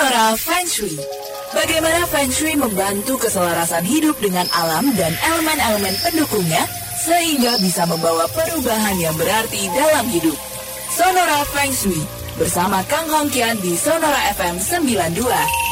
Sonora Feng Shui. Bagaimana Feng Shui membantu keselarasan hidup dengan alam dan elemen-elemen pendukungnya sehingga bisa membawa perubahan yang berarti dalam hidup. Sonora Feng Shui bersama Kang Hongkian di Sonora FM 92.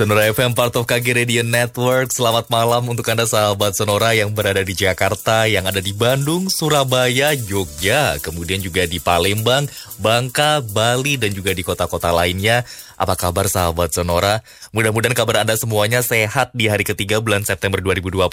Sonora FM part of KG Radio Network. Selamat malam untuk Anda sahabat Sonora yang berada di Jakarta, yang ada di Bandung, Surabaya, Jogja, kemudian juga di Palembang, Bangka, Bali, dan juga di kota-kota lainnya. Apa kabar sahabat Sonora? Mudah-mudahan kabar Anda semuanya sehat di hari ketiga bulan September 2021.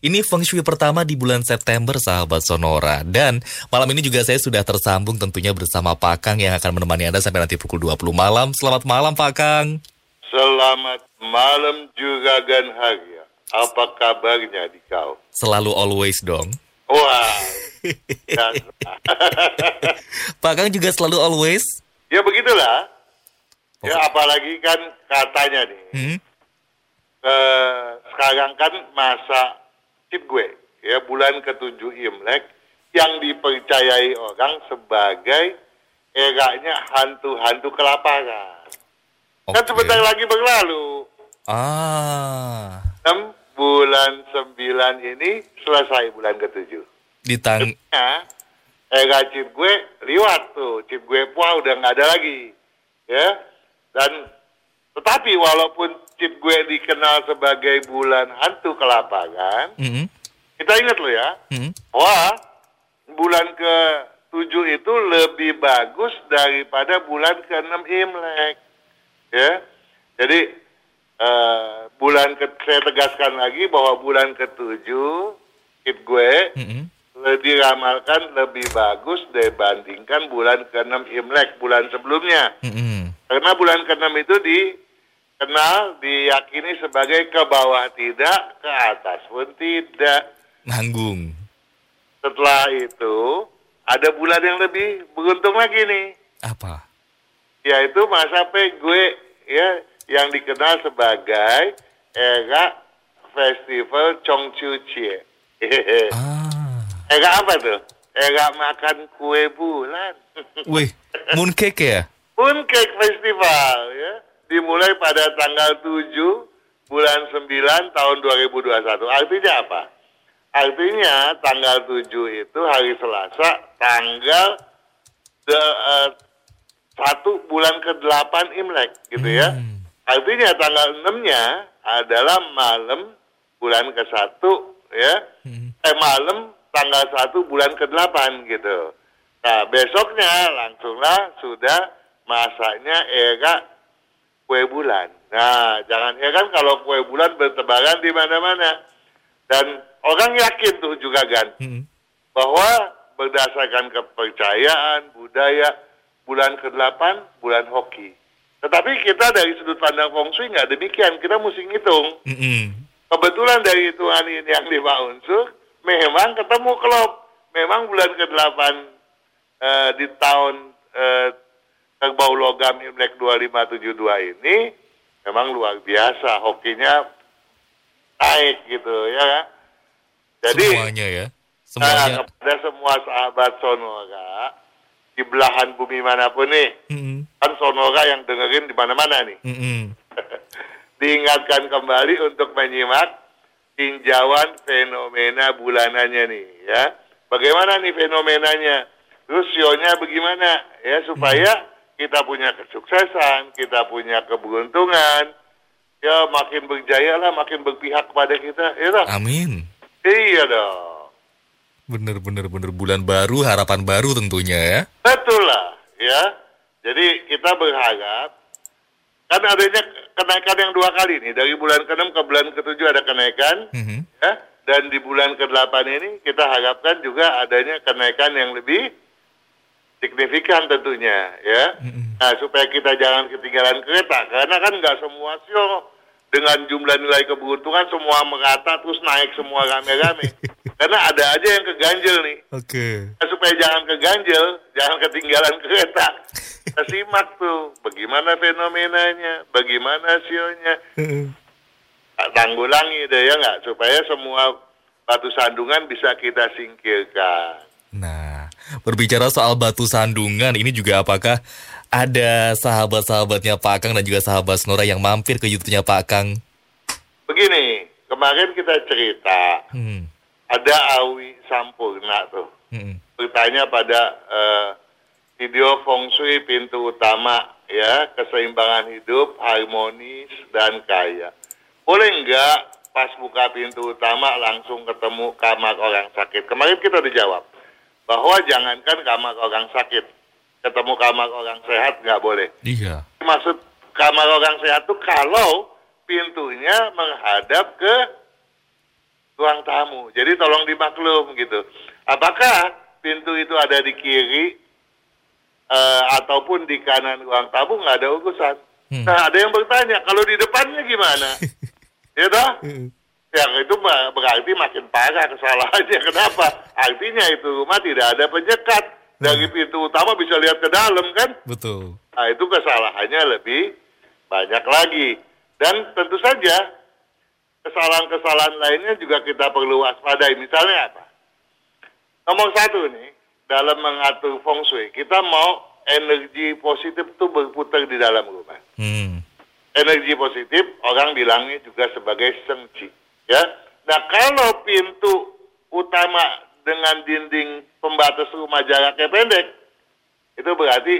Ini Feng Shui pertama di bulan September sahabat Sonora. Dan malam ini juga saya sudah tersambung tentunya bersama Pak Kang yang akan menemani Anda sampai nanti pukul 20 malam. Selamat malam Pak Kang. Selamat malam juga Gan Hagia. Apa kabarnya di kau? Selalu always dong. Wah. Pak Kang juga selalu always. ya begitulah. Ya apalagi kan katanya nih. Hmm? eh, sekarang kan masa tip gue. Ya bulan ketujuh Imlek yang dipercayai orang sebagai eranya hantu-hantu kelaparan. Kan Oke. sebentar lagi berlalu. Ah, 6 bulan 9 ini selesai bulan ketujuh. di tang Ya, era chip gue liwat tuh, chip gue puah udah nggak ada lagi, ya. Dan tetapi walaupun chip gue dikenal sebagai bulan hantu kelaparan, Mm-mm. kita ingat loh ya, Mm-mm. wah bulan ke tujuh itu lebih bagus daripada bulan ke enam Imlek, ya. Jadi eh, bulan ke saya tegaskan lagi bahwa bulan ketujuh chip gue Mm-mm. le- diramalkan lebih bagus dibandingkan bulan ke-6 Imlek, bulan sebelumnya. Mm-mm. Karena bulan ke-6 itu dikenal, diyakini sebagai ke bawah tidak, ke atas pun tidak. Nanggung. Setelah itu, ada bulan yang lebih beruntung lagi nih, Apa? Yaitu masa gue ya yang dikenal sebagai era festival Chongchuchie. Ah. Era apa tuh? Era makan kue bulan. Wih, mooncake ya? Mooncake Festival ya. Dimulai pada tanggal 7 bulan 9 tahun 2021. Artinya apa? Artinya tanggal 7 itu hari Selasa tanggal eh, 1 bulan ke-8 Imlek gitu ya. Hmm. Artinya tanggal 6-nya adalah malam bulan ke-1 ya. Hmm. Eh malam tanggal 1 bulan ke-8 gitu. Nah, besoknya langsunglah sudah masaknya era kue bulan. Nah, jangan heran kalau kue bulan bertebaran di mana-mana. Dan orang yakin tuh juga kan Mm-mm. bahwa berdasarkan kepercayaan budaya bulan ke-8 bulan hoki. Tetapi kita dari sudut pandang feng shui nggak demikian. Kita mesti ngitung. Mm-mm. Kebetulan dari hitungan ini yang lima unsur, memang ketemu klop. Memang bulan ke-8 eh, di tahun eh, kerbau logam Imlek 2572 ini memang luar biasa. Hokinya naik gitu ya kan. Jadi Semuanya ya? Nah, Semuanya. kepada semua sahabat Sonora di belahan bumi mana pun nih, Mm-mm. kan Sonora yang dengerin di mana-mana nih, Mm-mm. diingatkan kembali untuk menyimak tinjauan fenomena bulanannya nih, ya. Bagaimana nih fenomenanya? Terus sionya bagaimana? Ya supaya kita punya kesuksesan, kita punya keberuntungan, ya makin berjaya lah, makin berpihak kepada kita, ya? Amin. Iya dong. Bener bener bener bulan baru, harapan baru tentunya ya. Betul lah, ya. Jadi kita berharap kan adanya kenaikan yang dua kali nih dari bulan ke-6 ke bulan ke-7 ada kenaikan, Mhm. ya. Dan di bulan ke-8 ini kita harapkan juga adanya kenaikan yang lebih signifikan tentunya, ya. Mm-mm. Nah supaya kita jangan ketinggalan kereta karena kan nggak semua sio dengan jumlah nilai keberuntungan semua merata terus naik semua rame-rame. karena ada aja yang keganjel nih. Oke. Nah, supaya jangan keganjel, jangan ketinggalan kereta. Kita simak tuh, bagaimana fenomenanya, bagaimana sionya. Tanggulangi deh ya nggak, supaya semua batu sandungan bisa kita singkirkan. Nah, berbicara soal batu sandungan, ini juga apakah ada sahabat-sahabatnya Pak Kang dan juga sahabat Snora yang mampir ke YouTube-nya Pak Kang? Begini, kemarin kita cerita, Hmm. ada Awi Sampurna tuh. Hmm. Bertanya pada eh, video feng shui pintu utama ya, keseimbangan hidup, harmonis, dan kaya. Boleh nggak pas buka pintu utama langsung ketemu kamar orang sakit? Kemarin kita dijawab bahwa jangankan kamar orang sakit, ketemu kamar orang sehat nggak boleh. Iya. Maksud kamar orang sehat tuh kalau pintunya menghadap ke ruang tamu. Jadi tolong dimaklum gitu. Apakah pintu itu ada di kiri eh, ataupun di kanan ruang tamu nggak ada urusan. Hmm. Nah ada yang bertanya kalau di depannya gimana? ya toh? Yang itu berarti makin parah kesalahannya. Kenapa? Artinya itu rumah tidak ada penyekat. Dari pintu utama bisa lihat ke dalam kan? Betul. Nah itu kesalahannya lebih banyak lagi. Dan tentu saja kesalahan-kesalahan lainnya juga kita perlu waspadai. Misalnya apa? Nomor satu nih, dalam mengatur feng shui, kita mau energi positif itu berputar di dalam rumah. Hmm. Energi positif, orang bilangnya juga sebagai sengci. Ya, Nah kalau pintu utama dengan dinding pembatas rumah jaraknya pendek, itu berarti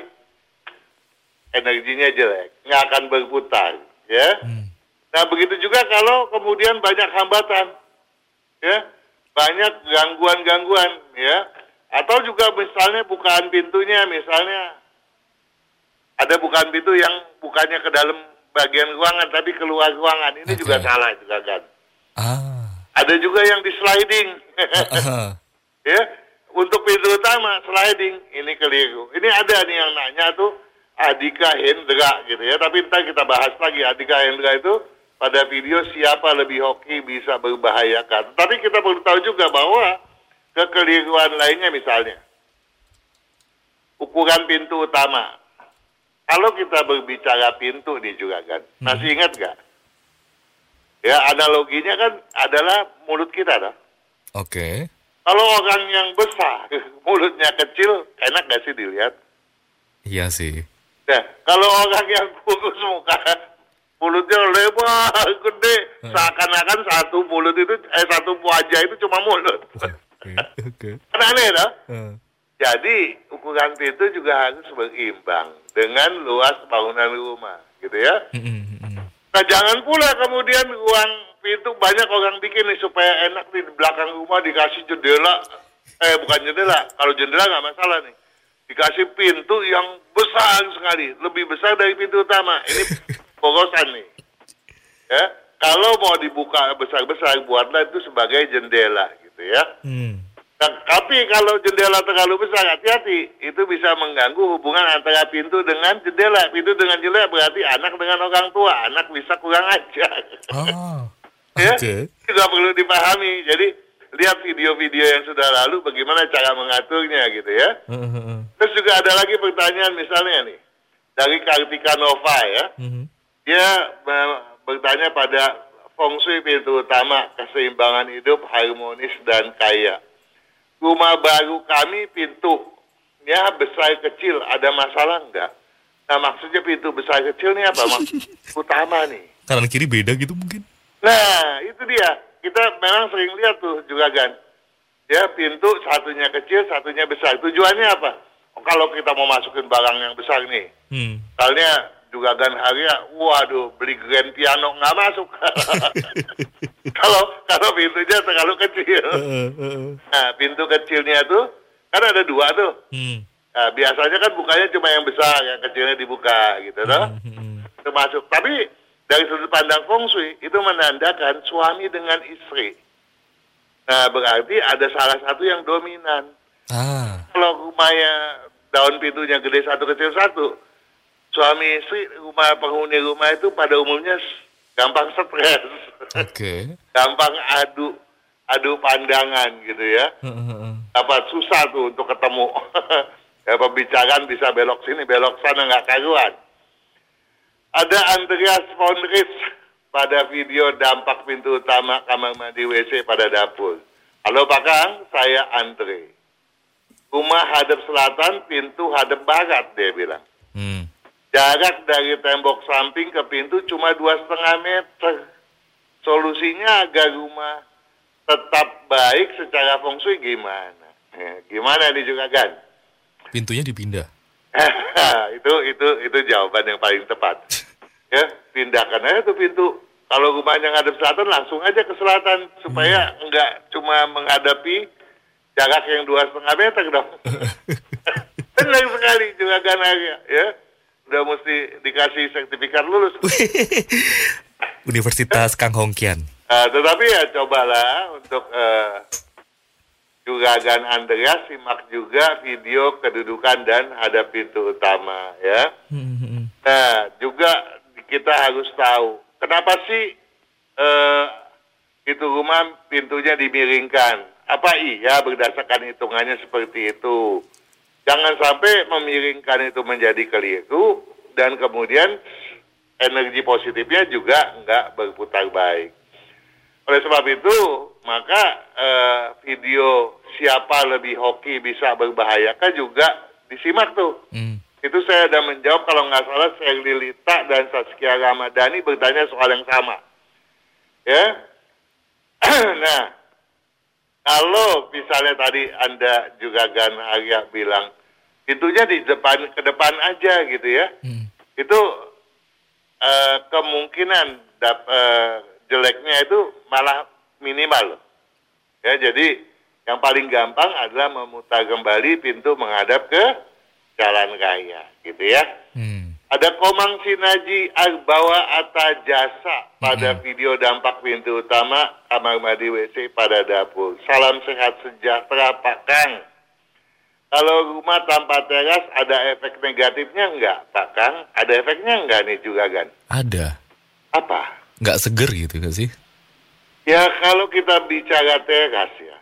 energinya jelek, nggak akan berputar. Ya, Hmm. Nah begitu juga kalau kemudian banyak hambatan, ya, banyak gangguan-gangguan, ya, atau juga misalnya bukaan pintunya, misalnya ada bukaan pintu yang bukannya ke dalam bagian ruangan tapi keluar ruangan, ini Oke. juga salah juga kan. Ah. Ada juga yang di sliding, Ah. ya, untuk pintu utama sliding, ini keliru. Ini ada nih yang nanya tuh Adika Hendra gitu ya, tapi ntar kita bahas lagi Adika Hendra itu pada video siapa lebih hoki bisa berbahayakan. Tapi kita perlu tahu juga bahwa kekeliruan lainnya misalnya ukuran pintu utama. Kalau kita berbicara pintu nih juga kan, masih ingat gak? Ya analoginya kan adalah mulut kita dah. Oke. Kalau orang yang besar, mulutnya kecil, enak gak sih dilihat? Iya sih. Nah, kalau orang yang kurus muka, mulutnya lebar, gede, seakan-akan satu mulut itu, eh satu wajah itu cuma mulut. Oke. Oke. Kan aneh dah. Ah. Jadi ukuran pintu juga harus berimbang dengan luas bangunan rumah, gitu ya. Mm, mm, mm, mm. Nah jangan pula kemudian ruang pintu banyak orang bikin nih supaya enak nih di belakang rumah dikasih jendela. Eh bukan jendela, kalau jendela nggak masalah nih. Dikasih pintu yang besar sekali, lebih besar dari pintu utama. Ini porosan nih. Ya, kalau mau dibuka besar-besar buatlah itu sebagai jendela gitu ya. Hmm. Nah, tapi kalau jendela terlalu besar, hati-hati. Itu bisa mengganggu hubungan antara pintu dengan jendela. Pintu dengan jendela berarti anak dengan orang tua. Anak bisa kurang ajar. Ah. Ya, juga perlu dipahami. Jadi, lihat video-video yang sudah lalu bagaimana cara mengaturnya gitu ya. Ah. Terus juga ada lagi pertanyaan misalnya nih. Dari Kartika Nova ya. Mhm. Dia bertanya pada feng shui pintu utama, keseimbangan hidup, harmonis, dan kaya. Rumah baru kami pintunya besar kecil, ada masalah enggak? Nah maksudnya pintu besar kecil nih apa? Maksud utama nih. Kanan kiri beda gitu mungkin. Nah itu dia, kita memang sering lihat tuh juga kan. Ya pintu satunya kecil, satunya besar. Tujuannya apa? Oh, kalau kita mau masukin barang yang besar nih, Hmm. Misalnya juga kan Haria, waduh beli grand piano nggak masuk. kalau kalau pintunya terlalu kecil. Ah, ah, ah. Nah pintu kecilnya tuh kan ada dua tuh. Hmm. Nah, biasanya kan bukanya cuma yang besar, yang kecilnya dibuka gitu toh. Hmm, hmm. Itu masuk. Tapi dari sudut pandang feng shui itu menandakan suami dengan istri. Nah berarti ada salah satu yang dominan. Ah. Kalau rumahnya daun pintunya gede satu kecil satu, suami istri rumah penghuni rumah itu pada umumnya gampang stres, Oke. gampang adu. adu pandangan gitu ya. Dapat susah tuh untuk ketemu. ya pembicaraan bisa belok sini, belok sana nggak karuan. Ada Andreas Fondris pada video dampak pintu utama kamar mandi WC pada dapur. Halo Pak Kang, saya Andre. Rumah hadap selatan, pintu hadap barat, dia bilang. Hmm. Jarak dari tembok samping ke pintu cuma dua setengah meter. Solusinya agar rumah tetap baik secara feng shui gimana? Eh, gimana nih juga kan? Pintunya dipindah. itu itu itu jawaban yang paling tepat. Ya pindahkan aja tuh pintu. Kalau rumahnya ngadep selatan langsung aja ke selatan supaya nggak cuma menghadapi jarak yang dua setengah meter dong. Benar sekali juga kan ya. Udah mesti dikasih sertifikat lulus. Universitas Kang Hongkian. Uh, tetapi ya cobalah untuk uh, Juragan Andreas simak juga video kedudukan dan hadap pintu utama ya. Nah juga kita harus tahu kenapa sih uh, itu rumah pintunya dimiringkan. Apa iya berdasarkan hitungannya seperti itu? Jangan sampai memiringkan itu menjadi keliru dan kemudian energi positifnya juga nggak berputar baik. Oleh sebab itu, maka eh, video siapa lebih hoki bisa berbahayakah juga disimak tuh. Hmm. Itu saya ada menjawab kalau nggak salah saya Lilita dan Saskia Ramadhani bertanya soal yang sama. Ya. nah, kalau misalnya tadi Anda juga Gan Arya bilang pintunya di depan ke depan aja gitu ya. Hmm. Itu eh, kemungkinan dap, eh, jeleknya itu malah minimal. Ya, jadi yang paling gampang adalah memutar kembali pintu menghadap ke jalan raya, gitu ya. Hmm. Ada Komang Sinaji Arbawa Ata Jasa pada video dampak pintu utama kamar mandi WC pada dapur. Salam sehat sejahtera Pak Kang. Kalau rumah tanpa teras ada efek negatifnya enggak Pak Kang? Ada efeknya enggak nih juga kan? Ada. Apa? Nggak seger gitu nggak sih? Ya kalau kita bicara teras ya,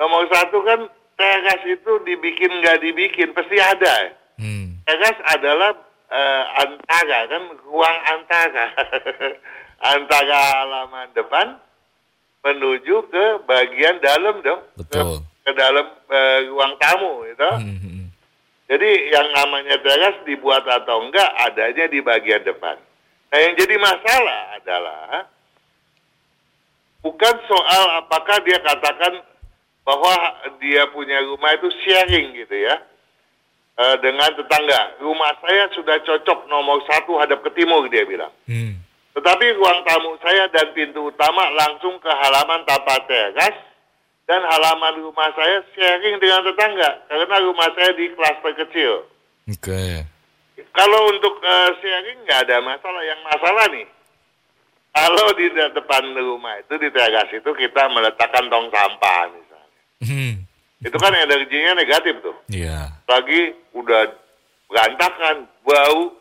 nomor satu kan teras itu dibikin nggak dibikin pasti ada. Hmm. Teras adalah eh, antara kan ruang antara antara halaman depan menuju ke bagian dalam dong, Betul. ke, ke dalam eh, ruang tamu itu. Hmm, hmm, hmm. Jadi yang namanya teras dibuat atau enggak adanya di bagian depan. Nah yang jadi masalah adalah bukan soal apakah dia katakan bahwa dia punya rumah itu sharing gitu ya eh, dengan tetangga. Rumah saya sudah cocok nomor satu hadap ke timur dia bilang. Hmm. Tetapi ruang tamu saya dan pintu utama langsung ke halaman tanpa teras dan halaman rumah saya sharing dengan tetangga karena rumah saya di klaster kecil. Oke. Kalau untuk eh, sharing nggak ada masalah. Yang masalah nih, kalau di de- depan rumah itu di teras itu kita meletakkan tong sampah misalnya, Hmm. itu kan energinya negatif tuh. Iya. Lagi udah berantakan, bau,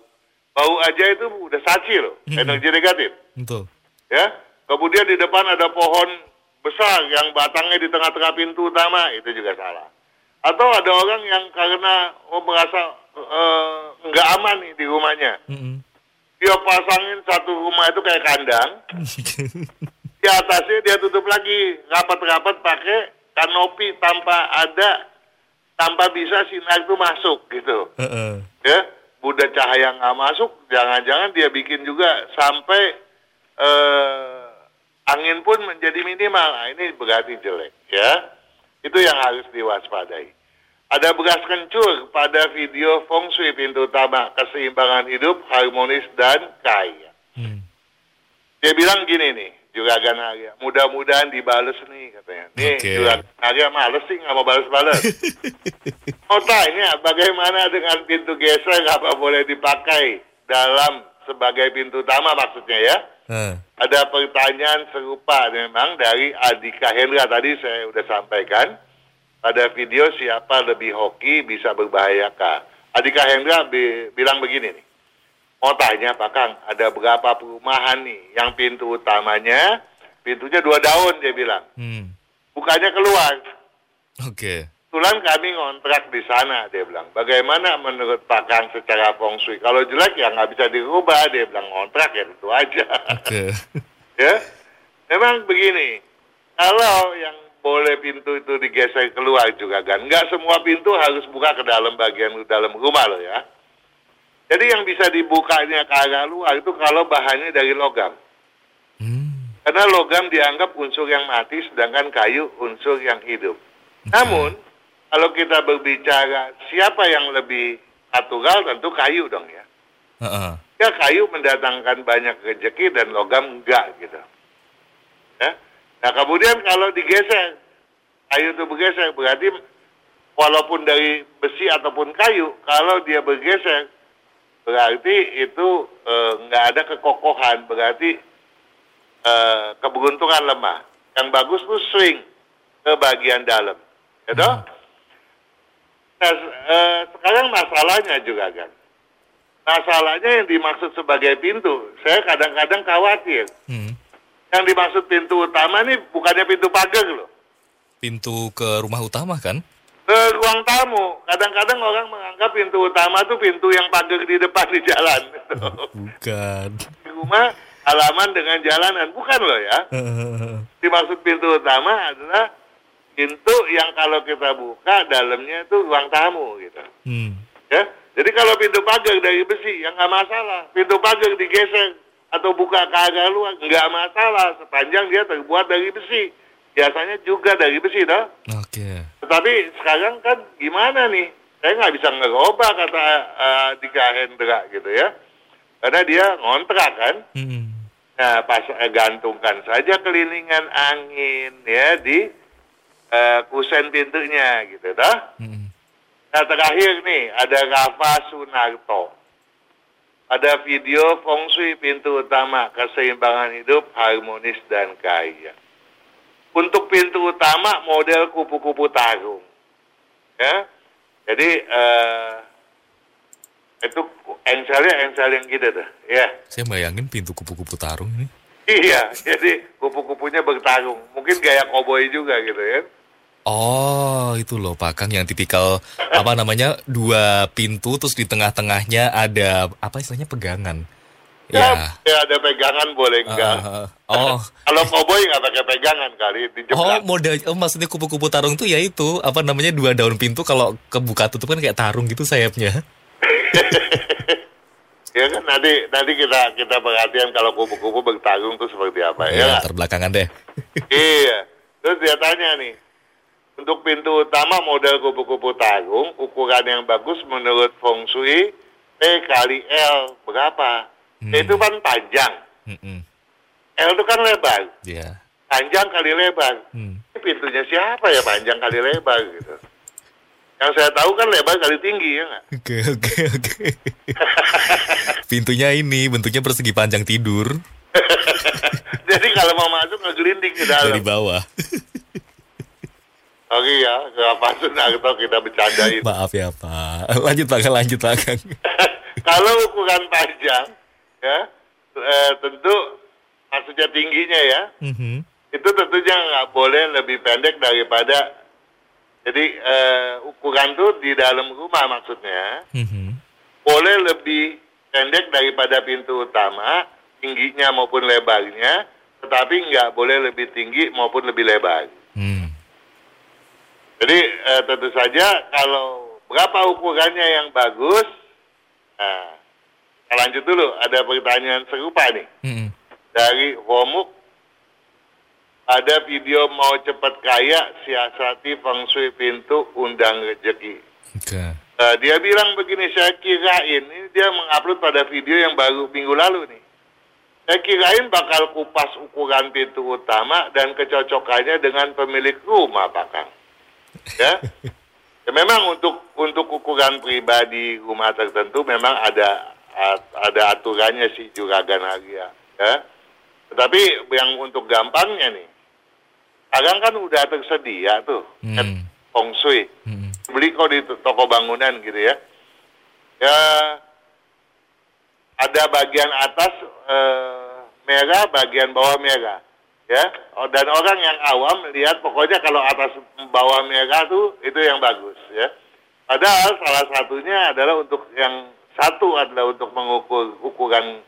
bau aja itu udah saci loh, Hmm. energi negatif. Betul. Ya, kemudian di depan ada pohon besar yang batangnya di tengah-tengah pintu utama, itu juga salah. Atau ada orang yang karena oh, merasa eh, nggak aman nih di rumahnya, Hmm. dia pasangin satu rumah itu kayak kandang, di atasnya dia tutup lagi rapat-rapat pakai kanopi tanpa ada, tanpa bisa sinar itu masuk gitu. Heeh. ya Buddha cahaya nggak masuk jangan-jangan dia bikin juga sampai eh, angin pun menjadi minimal. Nah, ini berarti jelek ya. Itu yang harus diwaspadai. Ada beras kencur pada video feng shui pintu utama keseimbangan hidup harmonis dan kaya. Hmm. dia bilang gini nih Juragan Arya mudah-mudahan dibales nih katanya nih Oke. Juragan Arya males sih nggak mau balas-balas Mau tanya bagaimana dengan pintu geser apa boleh dipakai dalam sebagai pintu utama maksudnya ya? Heh. Ada pertanyaan serupa memang dari Adika Hendra tadi saya udah sampaikan pada video siapa lebih hoki bisa berbahayakah. Adika Hendra bi- bilang begini nih. Mau tanya Pak Kang, ada berapa perumahan nih yang pintu utamanya pintunya dua daun dia bilang. Hmm. Bukanya keluar. Oke. Kebetulan kami ngontrak di sana, dia bilang. Bagaimana menurut Pak Kang secara feng shui? Kalau jelek ya nggak bisa dirubah, dia bilang ngontrak ya itu aja. Oke. ya, memang begini. Kalau yang boleh pintu itu digeser keluar juga kan, nggak semua pintu harus buka ke dalam bagian dalam rumah loh ya. Jadi yang bisa dibukanya ke arah luar itu kalau bahannya dari logam. Hmm. Karena logam dianggap unsur yang mati, sedangkan kayu unsur yang hidup. Namun, kalau kita berbicara siapa yang lebih natural, tentu kayu dong ya. Ya kayu mendatangkan banyak rezeki dan logam enggak gitu. Ya. Nah kemudian kalau digeser, kayu itu bergeser, berarti walaupun dari besi ataupun kayu, kalau dia bergeser, berarti itu eh, nggak ada kekokohan, berarti eh, keberuntungan lemah. Yang bagus tuh swing ke bagian dalam. Gitu? Nah, eh, sekarang masalahnya juga kan. Masalahnya yang dimaksud sebagai pintu, saya kadang-kadang khawatir. Hmm. Yang dimaksud pintu utama nih bukannya pintu pagar loh. Pintu ke rumah utama kan? Ke ruang tamu. Kadang-kadang orang menganggap pintu utama tuh pintu yang pagar di depan di jalan. Bukan. di rumah halaman dengan jalanan. Bukan loh ya. Dimaksud pintu utama adalah pintu yang kalau kita buka dalamnya itu ruang tamu gitu. Hmm. Ya, jadi kalau pintu pagar dari besi ya nggak masalah. Pintu pagar digeser atau buka ke arah luar nggak masalah sepanjang dia terbuat dari besi. Biasanya juga dari besi, dah. Oke. Tetapi sekarang kan gimana nih? Saya nggak bisa ngerubah kata uh, Dika Hendra gitu ya. Karena dia ngontrak kan. Hmm. Nah, pas eh, gantungkan saja kelilingan angin ya di eh, kusen pintunya gitu dah. Hmm. Nah terakhir nih ada Rafa Sunarto. Ada video feng shui pintu utama keseimbangan hidup harmonis dan kaya. Untuk pintu utama model kupu-kupu tarung. Ya. Jadi eh, itu engselnya engsel yang gitu tuh. Ya. Saya bayangin pintu kupu-kupu tarung ini. Iya, jadi kupu-kupunya bertarung. Mungkin gaya koboi juga gitu ya. Oh, itu loh Pak Kang yang tipikal apa namanya dua pintu terus di tengah-tengahnya ada apa istilahnya pegangan. Ya, Ya. ya ada pegangan boleh enggak. Ah, oh, Kalau koboi nggak pakai pegangan kali, oh dijeblak. model oh maksudnya kupu-kupu tarung tuh ya itu apa namanya dua daun pintu kalau kebuka tutup kan kayak tarung gitu sayapnya. Ya kan nanti nanti kita kita perhatian kalau kupu-kupu bertarung tuh seperti apa ya. Ya, terbelakangan deh. iya. Terus dia tanya nih, untuk pintu utama model kupu-kupu tarung, ukuran yang bagus menurut Feng Shui P kali L berapa? Hmm. Itu kan panjang. Mm-mm. L itu kan lebar. Ya. Panjang kali lebar. Hmm. Ini pintunya siapa ya panjang kali lebar gitu. Yang saya tahu kan lebar kali tinggi ya nggak? Oke oke oke. Pintunya ini bentuknya persegi panjang tidur Jadi kalau mau masuk ngegelinding ke dalam. dari bawah. Oke ya, kenapa Sunarto kita bercandain. Maaf ya Pak. Lanjut Pak, lanjut Pak kalau ukuran panjang, ya eh, tentu maksudnya tingginya ya, Mhm. itu tentunya nggak boleh lebih pendek daripada. Jadi eh, ukuran tuh di dalam rumah maksudnya Mhm. boleh lebih pendek daripada pintu utama, tingginya maupun lebarnya, tetapi nggak boleh lebih tinggi maupun lebih lebar. Hmm. Jadi eh, tentu saja kalau berapa ukurannya yang bagus, nah, lanjut dulu. Ada pertanyaan serupa nih Mhm. dari Romuk. Ada video mau cepat kaya, siasati feng shui pintu, undang rezeki. Oke. Eh, dia bilang begini, saya kirain, ini dia mengupload pada video yang baru minggu lalu nih. Saya kirain bakal kupas ukuran pintu utama dan kecocokannya dengan pemilik rumah, Pak Kang. Ya, ya memang untuk untuk ukuran pribadi rumah tertentu memang ada ada aturannya sih juragan harga. Ya, tetapi yang untuk gampangnya nih, sekarang kan udah tersedia tuh, Hmm. kan, feng shui Mhm. beli kok di toko bangunan gitu ya. Ya ada bagian atas eh, merah, bagian bawah merah. ya dan orang yang awam lihat pokoknya kalau atas bawah merah tuh itu yang bagus ya padahal salah satunya adalah untuk yang satu adalah untuk mengukur ukuran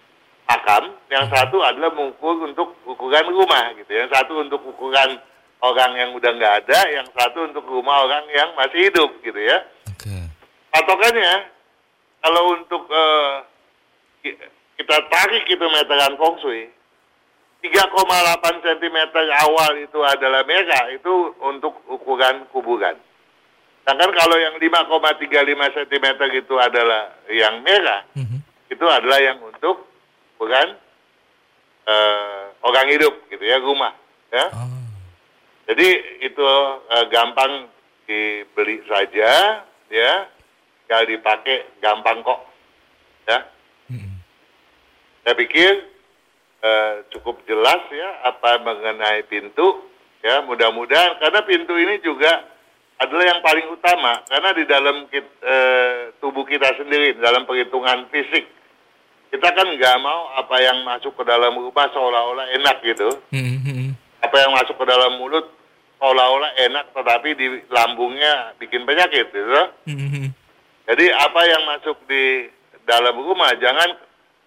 makam yang satu adalah mengukur untuk ukuran rumah gitu yang satu untuk ukuran orang yang udah nggak ada yang satu untuk rumah orang yang masih hidup gitu ya Oke. patokannya kalau untuk ki- kita tarik itu meteran feng shui 3,8 cm awal itu adalah merah itu untuk ukuran kuburan. Sedangkan kalau yang 5,35 cm itu adalah yang merah, Mhm. itu adalah yang untuk ukuran eh, orang hidup gitu ya, rumah. Ya. Oh. Jadi itu eh, gampang dibeli saja, ya, tinggal dipakai gampang kok, ya. Mhm. Saya pikir eh, cukup jelas ya apa mengenai pintu, ya mudah-mudahan karena pintu ini juga adalah yang paling utama karena di dalam kit- eh, tubuh kita sendiri dalam perhitungan fisik kita kan nggak mau apa yang masuk ke dalam rumah seolah-olah enak gitu Mhm. apa yang masuk ke dalam mulut seolah-olah enak tetapi di lambungnya bikin penyakit gitu. Jadi apa yang masuk di dalam rumah jangan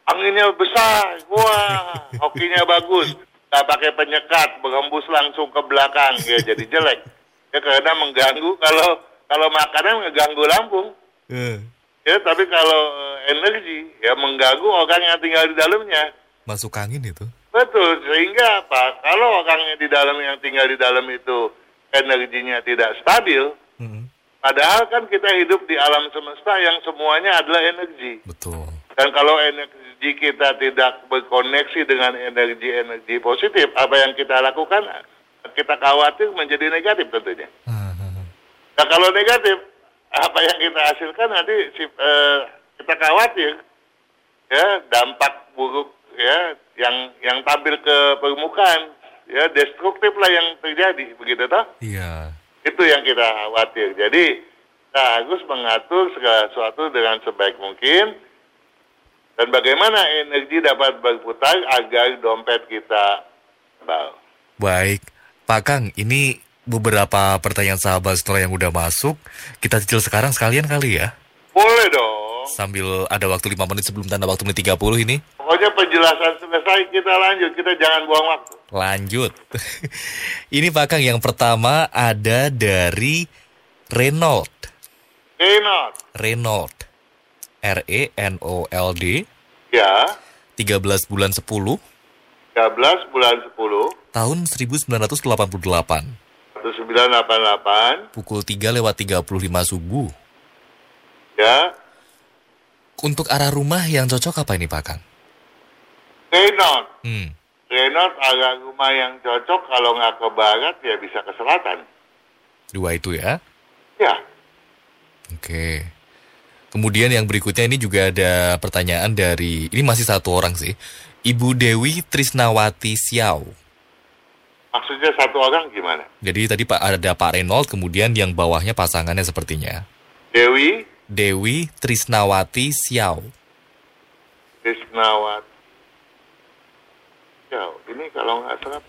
anginnya besar, wah hokinya bagus, nggak pakai penyekat, berhembus langsung ke belakang, ya jadi jelek. Ya karena mengganggu kalau kalau makanan mengganggu lambung, Eh, ya tapi kalau eh, energi ya mengganggu orang yang tinggal di dalamnya. Masuk angin itu. Betul, sehingga apa? Kalau orangnya di dalam yang tinggal di dalam itu energinya tidak stabil, Mhm. padahal kan kita hidup di alam semesta yang semuanya adalah energi. Betul. Dan kalau energi kita tidak berkoneksi dengan energi-energi positif, apa yang kita lakukan, kita khawatir menjadi negatif tentunya. Ah, Nah kalau negatif, apa yang kita hasilkan nanti si- eh, kita khawatir, ya dampak buruk ya yang yang tampil ke permukaan, ya destruktif lah yang terjadi, begitu toh? Iya. Itu yang kita khawatir. Jadi kita harus mengatur segala sesuatu dengan sebaik mungkin dan bagaimana energi dapat berputar agar dompet kita tebal. Baik, Pak Kang, ini beberapa pertanyaan sahabat setelah yang udah masuk. Kita cicil sekarang sekalian kali ya. Boleh dong. Sambil ada waktu 5 menit sebelum tanda waktu menit 30 ini. Pokoknya penjelasan selesai kita lanjut, kita jangan buang waktu. Lanjut. ini Pak Kang, yang pertama ada dari Renault. Renault. E R-E-N-O-L-D. ya, 13 bulan 10 13 bulan 10, tahun 1988. 1988, Pukul 3 lewat 35 subuh. ya, Untuk arah rumah yang cocok apa ini Pak Kang? Reynolds. Hmm. Reynolds agak rumah yang cocok kalau nggak ke barat ya bisa ke selatan. Dua itu ya. Ya, Oke. Kemudian yang berikutnya ini juga ada pertanyaan dari ini masih satu orang sih. Ibu Dewi Trisnawati Siau. maksudnya satu orang gimana? Jadi tadi Pak ada Pak Reynold, kemudian yang bawahnya pasangannya sepertinya. Dewi Dewi Trisnawati Siau. Krisnawat. Ya, ini kalau nggak salah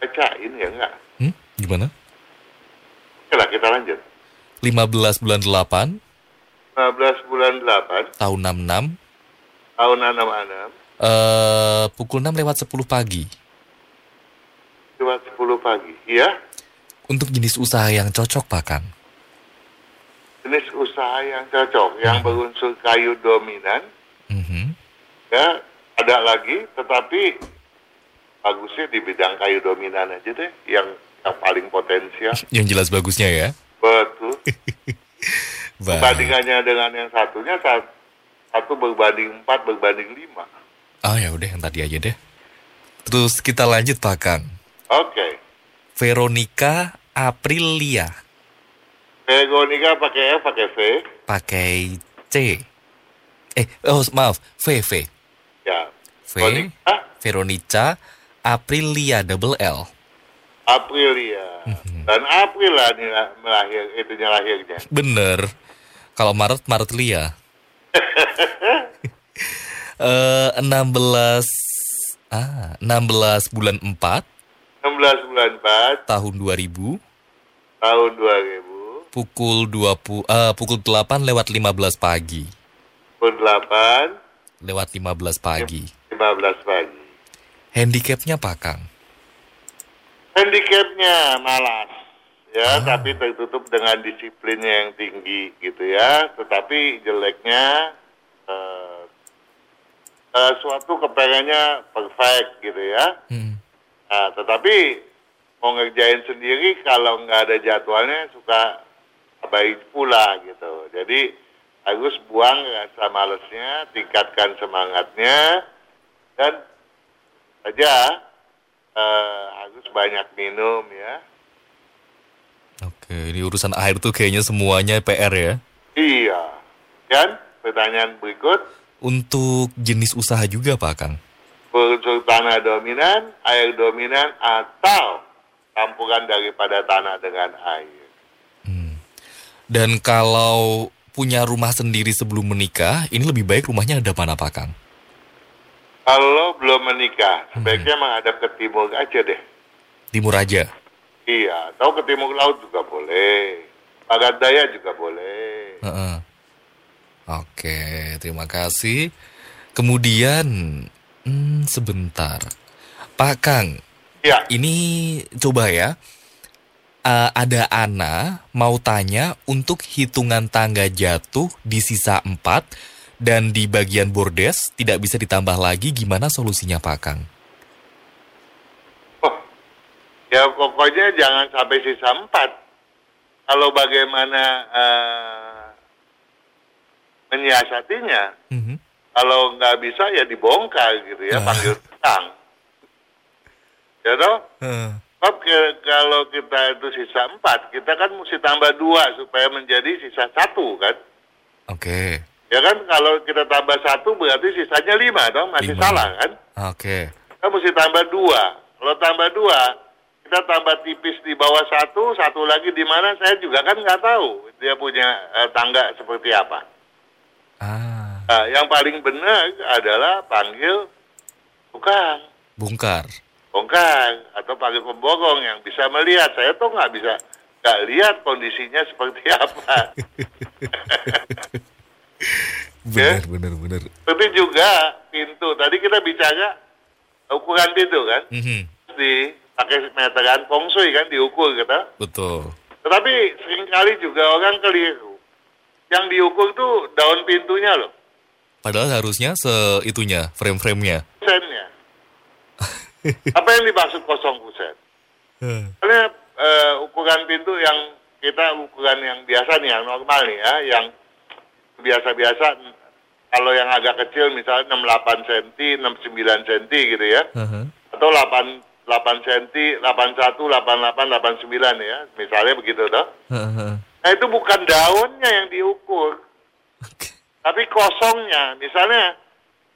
bacain ya nggak? Hmm? Gimana? Oke lah, kita lanjut. 15 bulan 8 15 bulan 8 tahun 66 tahun 66 eh pukul 6 lewat 10 pagi. lewat 10 pagi. Iya, Untuk jenis usaha yang cocok Pak Kang. jenis usaha yang cocok, yang berunsur kayu dominan, Mhm. ya ada lagi, tetapi bagusnya di bidang kayu dominan aja deh, yang yang paling potensial. Yang jelas bagusnya ya. Betul. Baik. Perbandingannya dengan yang satunya satu, satu berbanding empat berbanding lima. Oh ya udah yang tadi aja deh. Terus kita lanjut Pak Kang. Oke. Veronica Aprilia Veronica pakai F pakai V. pakai C. Eh, oh maaf, V V. Ya. V. Veronica Veronica Aprilia double L. Aprilia. Dan April lah- melahir itunya lahirnya. Bener. Kalau Maret Maret Lia. Eh 16 16 Ah, 16 bulan 4 16 bulan 4 tahun 2000 tahun 2000 pukul 20 eh, pukul 8 lewat 15 pagi. pukul 8 Lewat 15 pagi. 15 pagi. Handicapnya apa, Kang? Handicapnya malas, ya, tapi tertutup dengan disiplinnya yang tinggi, gitu ya. Tetapi jeleknya eh, eh, suatu kepengennya perfect, gitu ya. Hmm. Nah, tetapi mau ngerjain sendiri kalau nggak ada jadwalnya suka baik pula gitu. Jadi harus buang rasa malesnya, tingkatkan semangatnya, dan saja eh, harus banyak minum ya. Oke, ini urusan air tuh kayaknya semuanya PR ya. Iya. Dan pertanyaan berikut, Untuk jenis usaha juga, Pak Kang? unsur tanah dominan, air dominan, atau campuran daripada tanah dengan air. Dan kalau punya rumah sendiri sebelum menikah, ini lebih baik rumahnya ada mana, Pak Kang? Kalau belum menikah, sebaiknya menghadap ke timur aja deh. Timur aja. Iya, atau ke timur laut juga boleh. Barat daya juga boleh. Heeh. Oke, terima kasih. Kemudian, hmm, sebentar. Pak Kang, Iya, ini coba ya. Eh, ada Ana mau tanya untuk hitungan tangga jatuh di sisa 4 dan di bagian bordes tidak bisa ditambah lagi gimana solusinya Pak Kang? oh, ya pokoknya jangan sampai sisa empat. Kalau bagaimana eh, menyiasatinya, Mhm. kalau nggak bisa ya dibongkar gitu ya, Ah. panggil tukang. Ya toh? Heeh. Sebab ke- kalau kita itu sisa empat, kita kan mesti tambah dua supaya menjadi sisa satu kan. Oke. Ya kan kalau kita tambah satu berarti sisanya lima dong, masih Lima. salah kan? Oke. Kita mesti tambah dua. Kalau tambah dua, kita tambah tipis di bawah satu, satu lagi di mana saya juga kan nggak tahu dia punya eh, tangga seperti apa. Ah, Nah, yang paling benar adalah panggil tukang, bongkar. bongkar atau panggil pemborong yang bisa melihat. Saya tuh nggak bisa nggak lihat kondisinya seperti apa. Benar, benar, benar. Tapi juga pintu. Tadi kita bicara ukuran pintu kan, Mhm. Dipakai meteran feng kan diukur gitu. Betul. Tetapi sering kali juga orang keliru. Yang diukur tuh daun pintunya loh, Padahal harusnya seitunya, frame-framenya. kusennya. Apa yang dimaksud kosong kusen? Heeh. Karena eh, ukuran pintu yang kita ukuran yang biasa nih, yang normal nih ya, yang biasa-biasa. Kalau yang agak kecil misalnya 68 cm, 69 cm gitu ya. Heeh. Atau 8 8 cm, 81, 88, 89 ya. Misalnya begitu toh. Nah itu bukan daunnya yang diukur, tapi kosongnya. Misalnya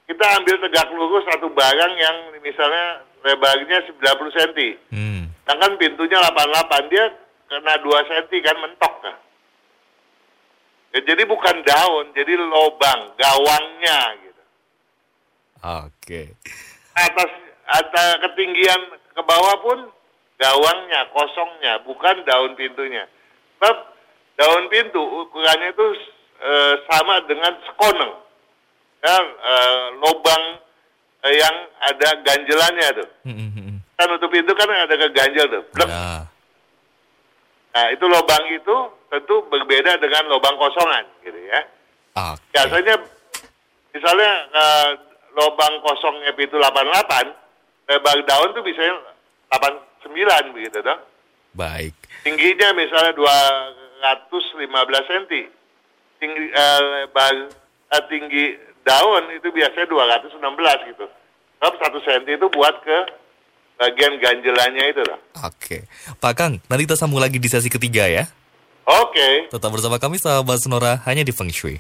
kita ambil tegak lurus satu barang yang misalnya lebarnya 90 cm, Hmm. sedangkan pintunya 88, dia kena 2 cm kan mentok kan. Ya, jadi bukan daun, jadi lobang, gawangnya gitu. Oke. Atas atas ketinggian ke bawah pun gawangnya, kosongnya, bukan daun pintunya. Sebab daun pintu ukurannya itu eh, sama dengan sekoneng. Ya, eh, lobang eh, yang ada ganjelannya tuh. Hmm, hmm, hmm. Kan nutup pintu kan ada keganjel tuh. Blek. Ya. Nah, itu lobang itu tentu berbeda dengan lobang kosongan gitu ya. Oke. Biasanya misalnya eh, lobang kosongnya pintu 88, lebar daun tuh bisa 89 begitu dong. Baik. Tingginya misalnya 215 cm. Tinggi eh, lebar eh, tinggi daun itu biasanya 216 gitu. Sebab 1 cm itu buat ke bagian ganjelannya itu loh. Oke. Pak Kang, nanti kita sambung lagi di sesi ketiga ya. Oke. Tetap bersama kami sahabat Sonora hanya di Feng Shui.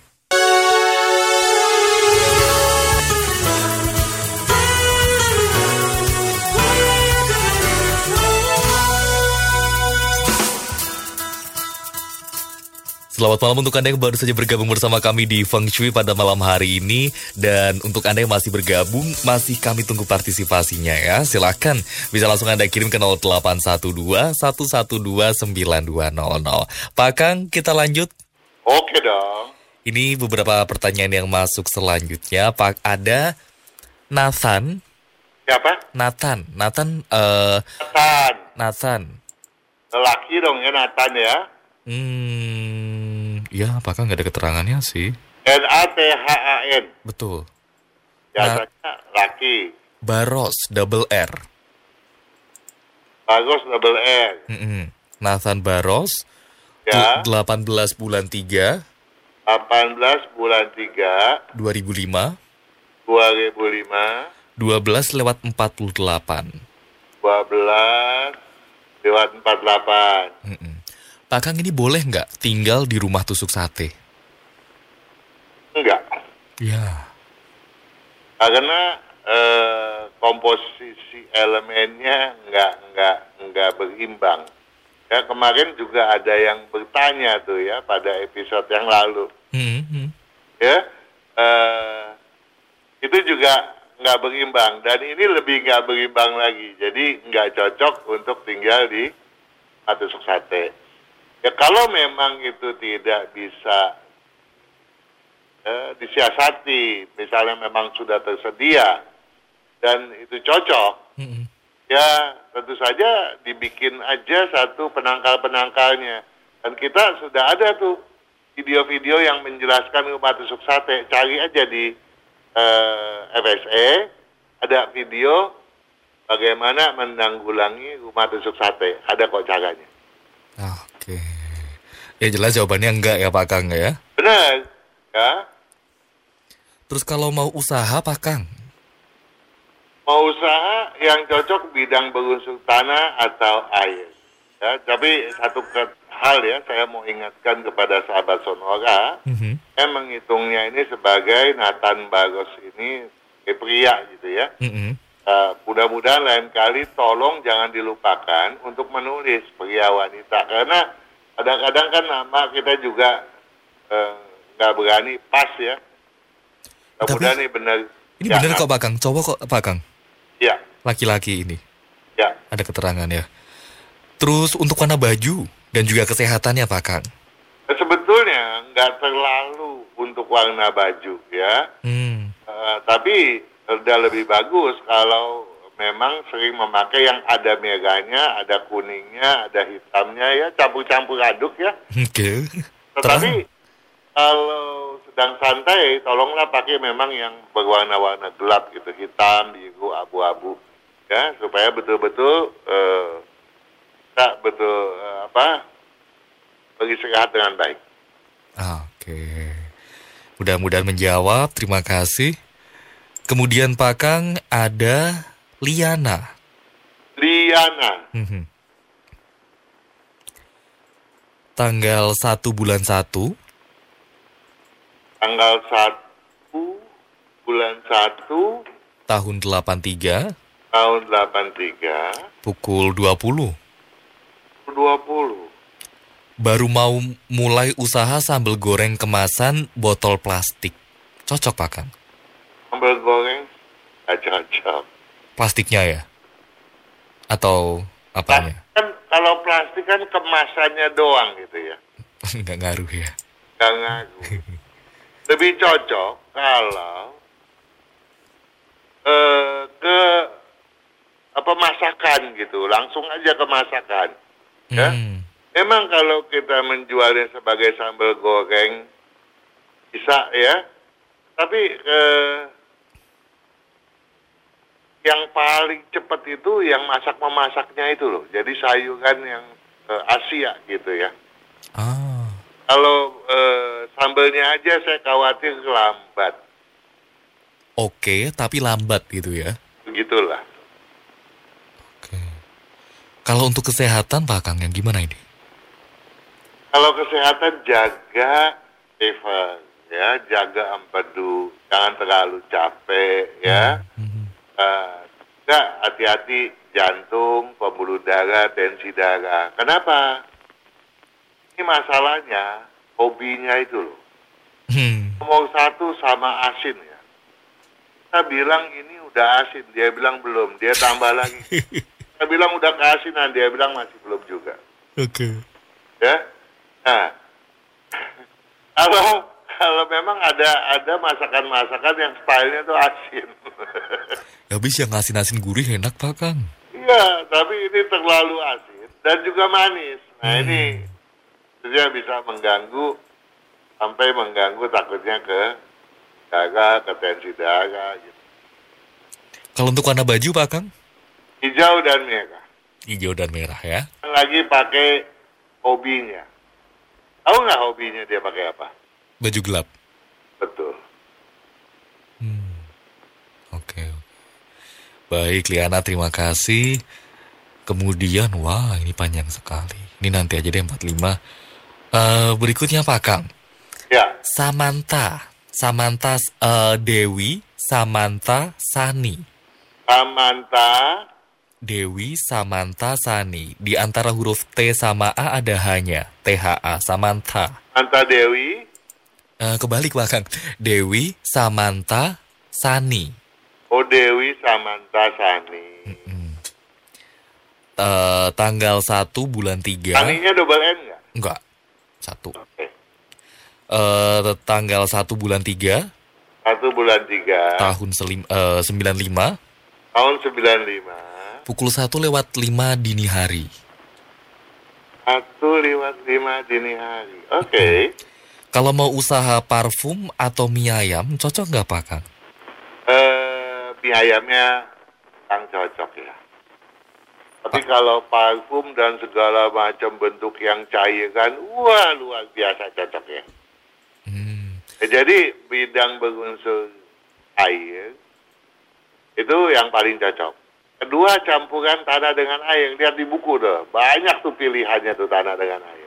Selamat malam untuk Anda yang baru saja bergabung bersama kami di Feng Shui pada malam hari ini. Dan untuk Anda yang masih bergabung, masih kami tunggu partisipasinya ya. Silahkan bisa langsung Anda kirim ke 0812 112 9200. Pak Kang, kita lanjut. Oke dong. Ini beberapa pertanyaan yang masuk selanjutnya. Pak, ada Nathan. Siapa? Nathan. Nathan, eh Nathan. Nathan. Lelaki dong ya Nathan ya. Hmm, ya apakah nggak ada keterangannya sih? N-A-T-H-A-N. Betul. Biasanya laki. Baros, double R. Bagus double R. Mm-mm. Nathan Baros, Ya. tu- 18 bulan 3, 18 bulan 3 2005, 2005 12 lewat 48. 12 lewat 48. Mm-mm. Pak Kang ini boleh nggak tinggal di rumah tusuk sate? Enggak. Ya. Karena eh, komposisi elemennya enggak enggak enggak berimbang. Ya kemarin juga ada yang bertanya tuh ya pada episode yang lalu. Mm-mm. Ya eh, itu juga nggak berimbang dan ini lebih nggak berimbang lagi. Jadi nggak cocok untuk tinggal di tusuk sate. Ya kalau memang itu tidak bisa eh, disiasati, misalnya memang sudah tersedia dan itu cocok, Mm-mm. ya tentu saja dibikin aja satu penangkal-penangkalnya. Dan kita sudah ada tuh video-video yang menjelaskan rumah tusuk sate. Cari aja di eh, FSE, ada video bagaimana menanggulangi rumah tusuk sate. Ada kok caranya. Ya jelas jawabannya enggak ya Pak Kang ya. Benar, ya. Terus kalau mau usaha Pak Kang? Mau usaha yang cocok bidang berunsur tanah atau air. Ya, tapi satu hal ya, saya mau ingatkan kepada sahabat Sonora, Mhm. saya menghitungnya ini sebagai Nathan Bagos ini sebagai pria gitu ya. Mm-mm. Uh, mudah-mudahan lain kali tolong jangan dilupakan untuk menulis pria wanita karena kadang-kadang kan nama kita juga eh, nggak berani pas ya. Mudah-mudahan ini benar. Ini Ya, bener kok Pak Kang. Coba kok Pak Kang. Ya, Laki-laki ini. ya. Ada keterangan ya. Terus untuk warna baju dan juga kesehatannya Pak Kang. Sebetulnya nggak terlalu untuk warna baju ya, Hmm. Eh, tapi udah lebih bagus kalau memang sering memakai yang ada merahnya, ada kuningnya, ada hitamnya ya, campur-campur aduk ya. Oke. Tetapi kalau sedang santai, tolonglah pakai memang yang berwarna-warna gelap gitu, hitam, biru, abu-abu, ya supaya betul-betul kita betul eh, apa beristirahat dengan baik. Oke. Mudah-mudahan menjawab. Terima kasih. Kemudian Pak Kang ada Liana. Liana, Mhm. Tanggal 1 bulan 1 tanggal 1 bulan 1 tahun 83 tahun 83 pukul 20. 20 Baru mau mulai usaha sambal goreng kemasan botol plastik. Cocok Pak Kang? sambal goreng nggak cocok. Plastiknya ya? Atau apanya? Kan kalau plastik kan kemasannya doang gitu ya. Nggak ngaruh ya? Nggak ngaruh. Lebih cocok kalau eh, ke apa masakan gitu, langsung aja ke masakan. Ya. Hmm. Memang kalau kita menjualnya sebagai sambal goreng bisa ya, tapi eh, yang paling cepat itu yang masak memasaknya itu loh. Jadi sayuran yang eh, Asia gitu ya. Ah. Kalau eh, sambelnya aja saya khawatir lambat. Oke, tapi lambat gitu ya? Begitulah. Oke. Kalau untuk kesehatan Pak Kang yang gimana ini? Kalau kesehatan jaga Steven, ya jaga empedu, jangan terlalu capek, ya. Mhm. Enggak, hati-hati jantung, pembuluh darah, tensi darah. Kenapa? Ini masalahnya hobinya itu loh. Hmm. Nomor satu sama asin ya. Kita bilang ini udah asin, dia bilang belum, dia tambah lagi. Kita bilang udah keasinan, dia bilang masih belum juga. Oke. Ya, nah kalau kalau memang ada ada masakan-masakan yang stylenya tuh asin. Habis yang asin-asin gurih enak Pak Kang. Iya, tapi ini terlalu asin dan juga manis. Nah Hmm. ini dia bisa mengganggu sampai mengganggu takutnya ke darah, ke tensi darah. Gitu. Kalau untuk warna baju Pak Kang? Hijau dan merah. Hijau dan merah ya. Lagi pakai hobinya. Tahu nggak hobinya dia pakai apa? Baju gelap. Betul. Hmm. Oke. oke. Baik, Liana terima kasih. Kemudian, wah ini panjang sekali. Ini nanti aja deh 45. Eh berikutnya Pak Kang. Ya, Samantha. Samantha eh, Dewi, Samantha Sani. Samantha, Dewi Samantha Sani. Di antara huruf T sama A ada hanya THA Samantha. Samantha Dewi, Eh, kebalik Pak Kang. Dewi Samantha Sani. Oh Dewi Samantha Sani. Hmm. Eh, tanggal 1 bulan 3. Saninya double N nggak? Enggak. Satu. Oke. Eh, tanggal 1 bulan 3 Satu bulan tiga tahun selim, eh, 95 tahun 95 pukul 1 lewat 5 dini hari. satu lewat lima dini hari. Oke. Kalau mau usaha parfum atau mie ayam, cocok nggak Pak Kang? Eh, mie ayamnya kurang cocok ya. Tapi kalau parfum dan segala macam bentuk yang cair kan, wah luar biasa cocok ya. Hmm. Eh, Jadi bidang berunsur air itu yang paling cocok. Kedua campuran tanah dengan air. Lihat di buku tuh, banyak tuh pilihannya tuh tanah dengan air.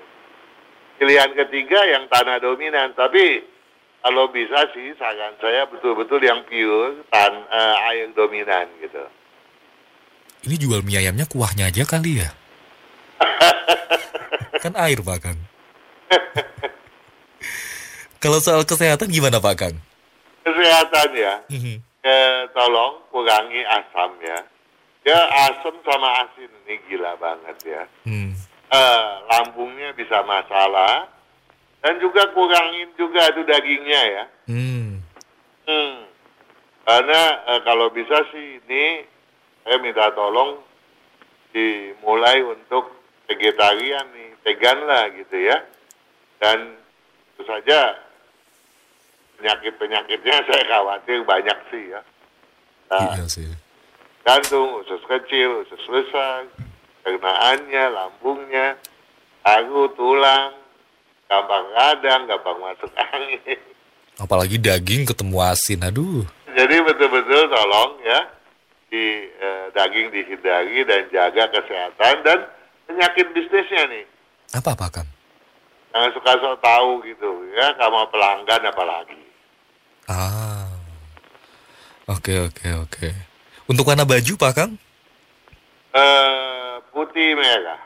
Pilihan ketiga yang tanah dominan, tapi kalau bisa sih saran saya betul-betul yang pure tan eh, air dominan gitu. Ini jual mie ayamnya kuahnya aja kali ya? kan air Pak Kang. Kalau soal kesehatan gimana Pak Kang? Kesehatan ya, eh, tolong kurangi asam ya. Ya asam sama asin ini gila banget ya. Hmm. Eh, lambungnya bisa masalah dan juga kurangin juga itu dagingnya ya. Hmm. Hmm. Karena eh, kalau bisa sih ini saya minta tolong dimulai untuk vegetarian nih, vegan lah gitu ya. Dan tentu saja penyakit-penyakitnya saya khawatir banyak sih ya. Nah, Iya sih. jantung, usus kecil, usus besar, pencernaannya, lambungnya, paru, tulang, gampang radang, gampang masuk angin. Apalagi daging ketemu asin, aduh. Jadi betul-betul tolong ya, di eh, daging dihindari dan jaga kesehatan dan penyakit bisnisnya nih. Apa Pak Kang? Jangan suka sok tahu gitu ya, sama pelanggan apalagi. Ah. Oke, oke, oke. Untuk warna baju Pak Kang? Eh, putih merah.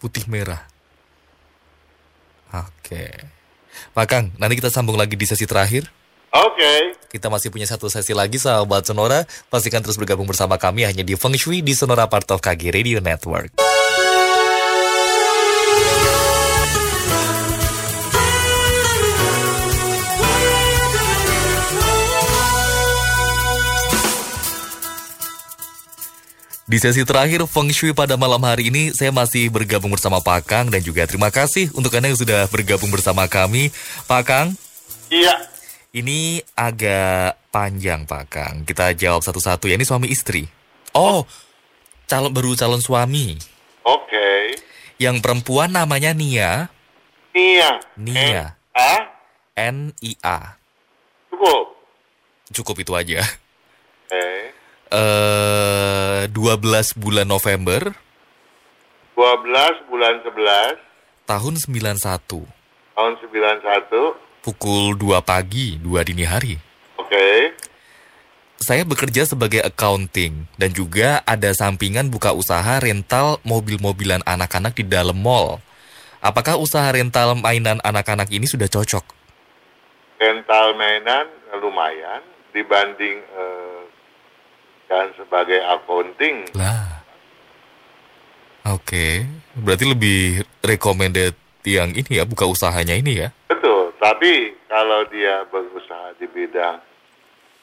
Putih merah. Oke. Pak Kang, nanti kita sambung lagi di sesi terakhir. Oke. Kita masih punya satu sesi lagi sahabat Sonora. Pastikan terus bergabung bersama kami hanya di Feng Shui di Sonora Part of KG Radio Network. Di sesi terakhir Feng Shui pada malam hari ini saya masih bergabung bersama Pak Kang dan juga terima kasih untuk Anda yang sudah bergabung bersama kami. Pak Kang, Iya. ini agak panjang Pak Kang. Kita jawab satu-satu ya. Ini suami istri. Oh, calon baru calon suami. Oke. Yang perempuan namanya Nia, Nia. Nia. Ah, N I A. cukup. Cukup itu aja. Oke. Eh 12 bulan November 12 bulan 11 tahun 91. tahun 91. Pukul 2 pagi, 2 dini hari. Oke. Saya bekerja sebagai accounting dan juga ada sampingan buka usaha rental mobil-mobilan anak-anak di dalam mall. Apakah usaha rental mainan anak-anak ini sudah cocok? Rental mainan lumayan dibanding eh, dan sebagai accounting. Lah. Oke, berarti lebih recommended yang ini ya, buka usahanya ini ya? Betul, tapi kalau dia berusaha di bidang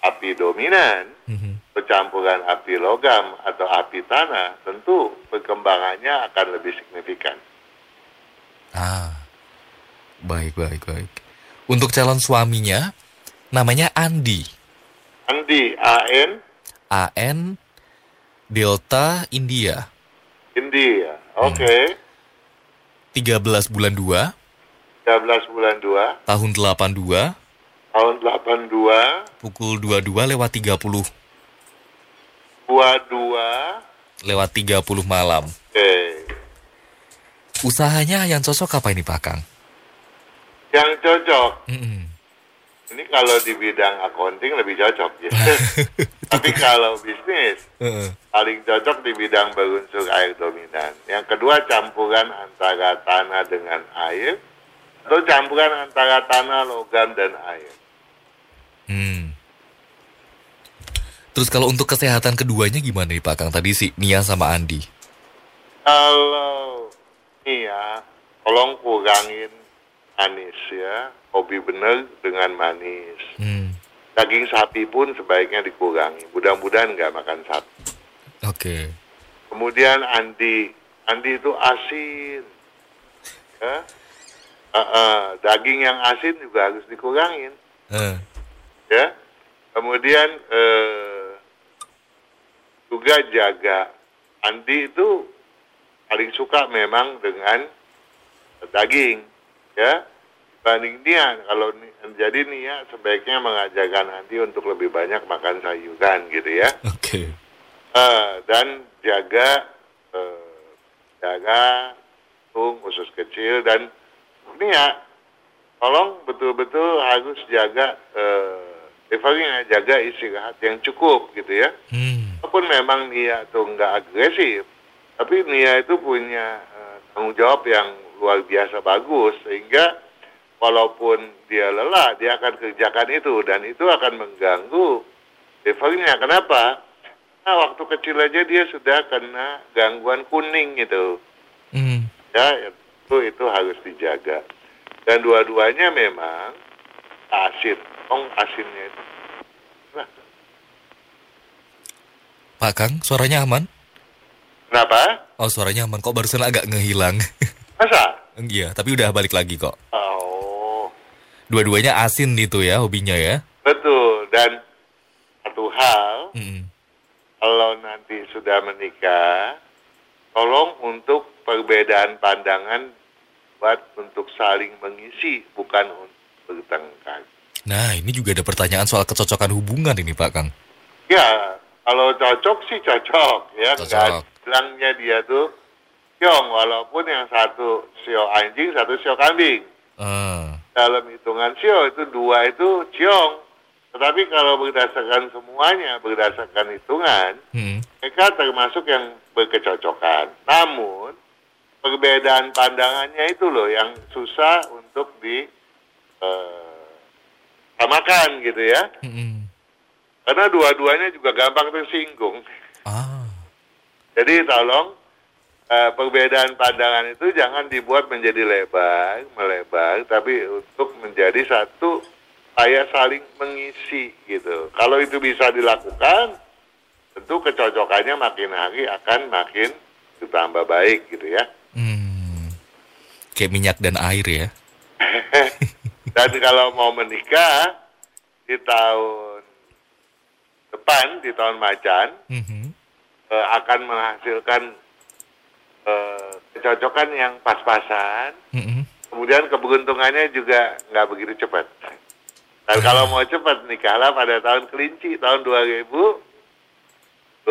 api dominan, Mhm. percampuran api logam atau api tanah, tentu perkembangannya akan lebih signifikan. Ah, baik, baik, baik. Untuk calon suaminya, namanya Andi. Andi, AN, AN Delta India. India. Oke, 13 bulan 2, 13 bulan 2, tahun 82, tahun 82, pukul 22 lewat 30, 22, lewat 30 malam. oke. Usahanya yang cocok apa ini Pak Kang? Yang cocok, Mm-mm. Ini kalau di bidang accounting lebih cocok ya. Tapi kalau bisnis, paling cocok di bidang berunsur air dominan. Yang kedua campuran antara tanah dengan air atau campuran antara tanah, logam dan air. Hmm. Terus kalau untuk kesehatan keduanya gimana nih Pak Kang? Tadi si Nia sama Andi. Kalau ini ya, tolong kurangin manis ya. Hobi bener dengan manis. Hmm. Daging sapi pun sebaiknya dikurangi. Mudah-mudahan nggak makan sapi. Oke. Kemudian Andi, Andi itu asin. Ya. Eh, eh, daging yang asin juga harus dikurangin. Eh. Ya. Kemudian eh, juga jaga. Andi itu paling suka memang dengan daging. Ya. Banding Nia, kalau jadi Nia sebaiknya mengajarkan Andi untuk lebih banyak makan sayuran gitu ya. Oke. Eh, dan jaga eh, jaga tung usus kecil dan ini ya tolong betul-betul harus jaga eh, levelnya jaga istirahat yang cukup gitu ya Hmm. walaupun memang Nia tuh nggak agresif tapi Nia itu punya eh, tanggung jawab yang luar biasa bagus sehingga walaupun dia lelah dia akan kerjakan itu dan itu akan mengganggu levelnya kenapa nah waktu kecil aja dia sudah kena gangguan kuning gitu Hmm. ya itu itu harus dijaga dan dua-duanya memang asin oh asinnya itu nah, Pak Kang, suaranya aman? kenapa Oh, suaranya aman. Kok barusan agak ngehilang? masa Iya, tapi udah balik lagi kok. oh Dua-duanya asin itu ya hobinya ya. betul dan satu hal Mm-mm. kalau nanti sudah menikah tolong untuk perbedaan pandangan buat untuk saling mengisi bukan untuk bertengkar Nah, ini juga ada pertanyaan soal kecocokan hubungan ini Pak Kang. Ya, kalau cocok sih cocok ya. Cocok. Bilangnya dia tuh siong, walaupun yang satu sio anjing, satu sio kambing. Ah, Dalam hitungan sio itu dua itu ciong. Tetapi kalau berdasarkan semuanya, berdasarkan hitungan, mm. mereka termasuk yang berkecocokan. Namun, perbedaan pandangannya itu loh yang susah untuk di samakan gitu ya. Mm-mm. Karena dua-duanya juga gampang tersinggung. Ah, Jadi tolong eh, perbedaan pandangan itu jangan dibuat menjadi lebar, melebar, tapi untuk menjadi satu supaya saling mengisi gitu. Kalau itu bisa dilakukan, tentu kecocokannya makin hari akan makin ditambah baik gitu ya. hmm. kayak minyak dan air ya. Dan kalau mau menikah di tahun depan, di tahun macan, Mhm. eh, akan menghasilkan eh, kecocokan yang pas-pasan, Mm-mm. kemudian keberuntungannya juga nggak begitu cepat. Dan kalau mau cepat nikahlah pada tahun kelinci tahun 2023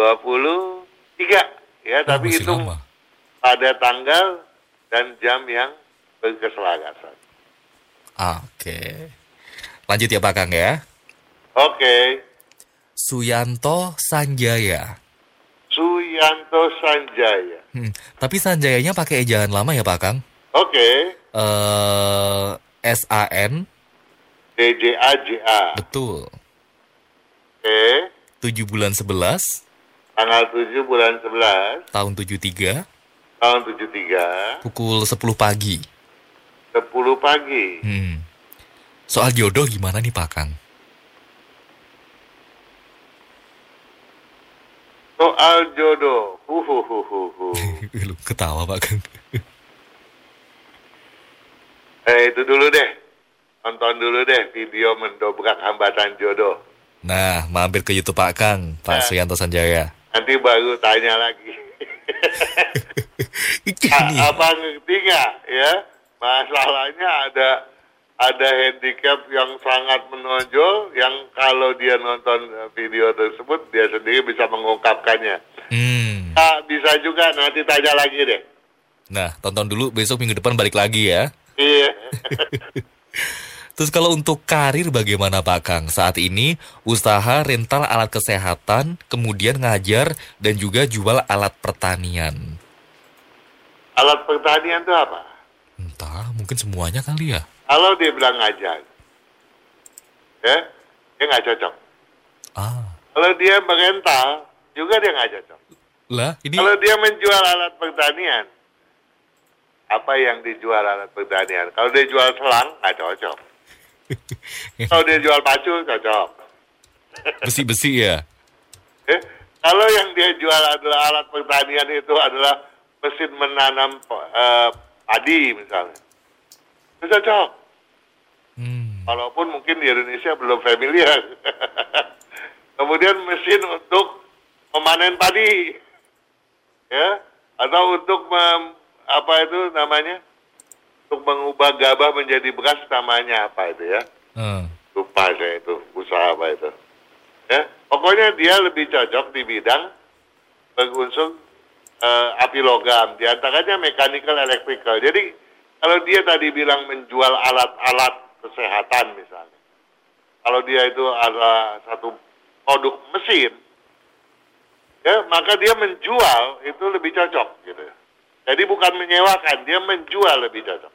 ya, Oh, tapi itu lama. pada tanggal dan jam yang berkeselarasan. Oke. Lanjut ya Pak Kang ya. Oke, Suyanto Sanjaya. Suyanto Sanjaya. Hmm, Tapi Sanjayanya pakai ejaan lama ya Pak Kang? Oke. Eh SAN, DJAJA. betul. Oke. 7 bulan 11 Tanggal 7 bulan 11 tahun 73 tahun 73 pukul 10 pagi. 10 pagi. Hmm. Soal jodoh gimana nih Pak Kang? Soal jodoh. Huhuhuhuhu. Lu ketawa Pak Kang. eh itu dulu deh. Nonton dulu deh video mendobrak hambatan jodoh. Nah, mampir ke YouTube Pak Kang, Pak Nah. Suyanto Sanjaya. Nanti baru tanya lagi. A- apa ngerti nggak ya? Masalahnya ada ada handicap yang sangat menonjol yang kalau dia nonton eh, video tersebut dia sendiri bisa mengungkapkannya. Hmm. Ah, bisa juga nanti tanya lagi deh. Nah, tonton dulu besok minggu depan balik lagi ya. Iya. Terus kalau untuk karir bagaimana Pak Kang? Saat ini usaha rental alat kesehatan, kemudian ngajar dan juga jual alat pertanian. Alat pertanian itu apa? Entah, mungkin semuanya kali ya. Kalau dia bilang ngajar, ya, dia nggak cocok. Ah, Kalau dia merental, juga dia nggak cocok. lah ini Kalau dia menjual alat pertanian, apa yang dijual alat pertanian? Kalau dia jual selang, nggak cocok. Kalau dia jual pacu, cocok. besi-besi ya. Eh, Kalau yang dia jual adalah alat pertanian itu adalah mesin menanam eh, padi misalnya, cocok. Hmm. Walaupun mungkin di Indonesia belum familiar. Kemudian mesin untuk memanen padi, ya, atau untuk mem- apa itu namanya, untuk mengubah gabah menjadi beras namanya apa itu ya? Eh, Lupa saya itu usaha apa itu. Ya, pokoknya dia lebih cocok di bidang berunsur eh, api logam, di antaranya mechanical electrical. Jadi kalau dia tadi bilang menjual alat-alat kesehatan misalnya, kalau dia itu adalah satu produk mesin, ya maka dia menjual itu lebih cocok gitu. ya. Jadi bukan menyewakan, dia menjual lebih cocok.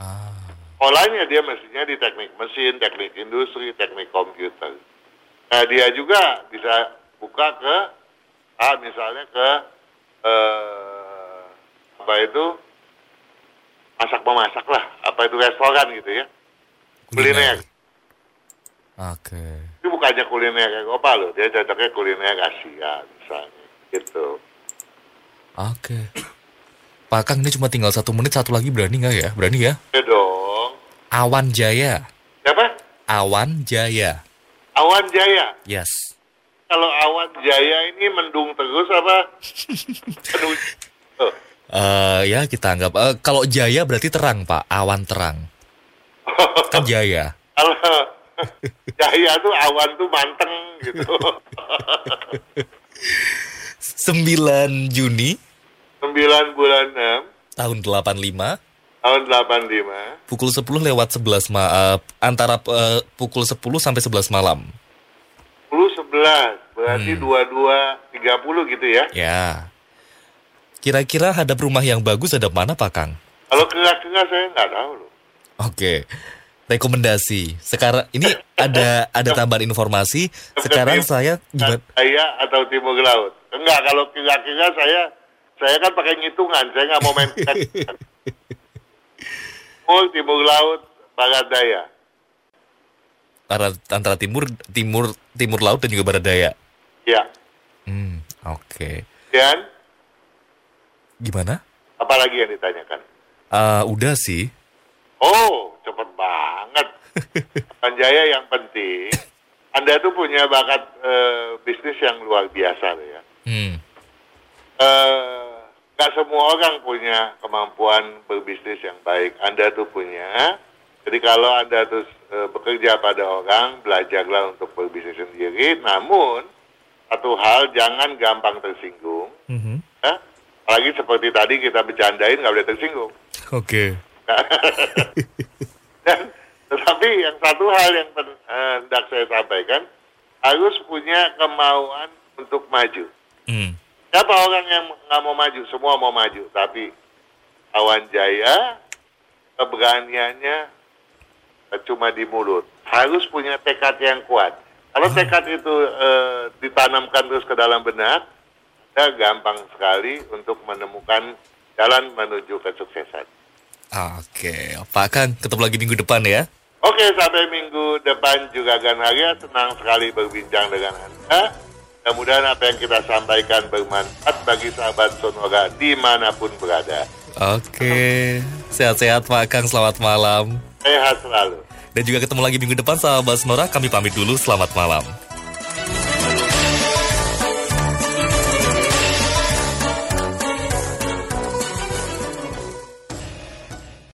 ah, Polanya dia mestinya di teknik mesin, teknik industri, teknik komputer. Nah dia juga bisa buka ke, ah misalnya ke eh, apa itu masak memasak lah, apa itu restoran gitu ya, kuliner. Oke. Itu bukannya kuliner Eropa loh, dia cocoknya kuliner Asia misalnya, gitu. Oke. Pak Kang ini cuma tinggal satu menit, satu lagi berani nggak ya? Berani ya? Ya dong. Awan Jaya. Siapa? Awan Jaya. Awan Jaya. Yes. Kalau Awan Jaya ini mendung terus apa? Aduh. Oh. Eh ya kita anggap eh, kalau Jaya berarti terang Pak, awan terang. Kan Jaya. Kalau Jaya tuh awan tuh manteng gitu. 9 Juni 9 bulan 6 tahun 85 tahun 85 pukul 10 lewat 11 ma eh, antara eh, pukul 10 sampai 11 malam. 10 11 berarti Hmm. 22 30 gitu ya. Ya. Kira-kira hadap rumah yang bagus hadap mana Pak Kang? Kalau kira-kira saya nggak tahu loh. Oke. Rekomendasi. Sekarang ini ada ada tambahan informasi. Sekarang saya gimana? Saya atau timur laut. Enggak, kalau kira-kira saya saya kan pakai ngitungan, saya nggak mau main Timur, timur laut, barat daya. Antara, antara timur timur timur laut dan juga barat daya. Ya. Hmm, oke. Dan Gimana? apalagi yang ditanyakan? Eh, udah sih. Oh, cepet banget. Panjaya yang penting, Anda tuh punya bakat eh, bisnis yang luar biasa loh ya. Hmm. Eh, Gak semua orang punya kemampuan berbisnis yang baik. Anda tuh punya. Jadi kalau Anda terus eh, bekerja pada orang, belajarlah untuk berbisnis sendiri. Namun, satu hal jangan gampang tersinggung. Mhm. Ya? Apalagi seperti tadi kita bercandain nggak boleh tersinggung. Oke. Dan tetapi yang satu hal yang pen- eh, hendak saya sampaikan harus punya kemauan untuk maju. Hmm. Siapa orang yang nggak mau maju? Semua mau maju, tapi lawan jaya, keberaniannya cuma di mulut. Harus punya tekad yang kuat. Kalau tekad itu eh, ditanamkan terus ke dalam benak, kita gampang sekali untuk menemukan jalan menuju kesuksesan. Oke, Pak Kang, ketemu lagi minggu depan ya. Oke, sampai minggu depan juga Ganaria. Senang sekali berbincang dengan Anda. Mudah-mudahan apa yang kita sampaikan bermanfaat bagi sahabat Sonora di mana pun berada. Oke, sehat-sehat Pak Kang, selamat malam. Sehat selalu. Dan juga ketemu lagi minggu depan sahabat Sonora, kami pamit dulu, selamat malam.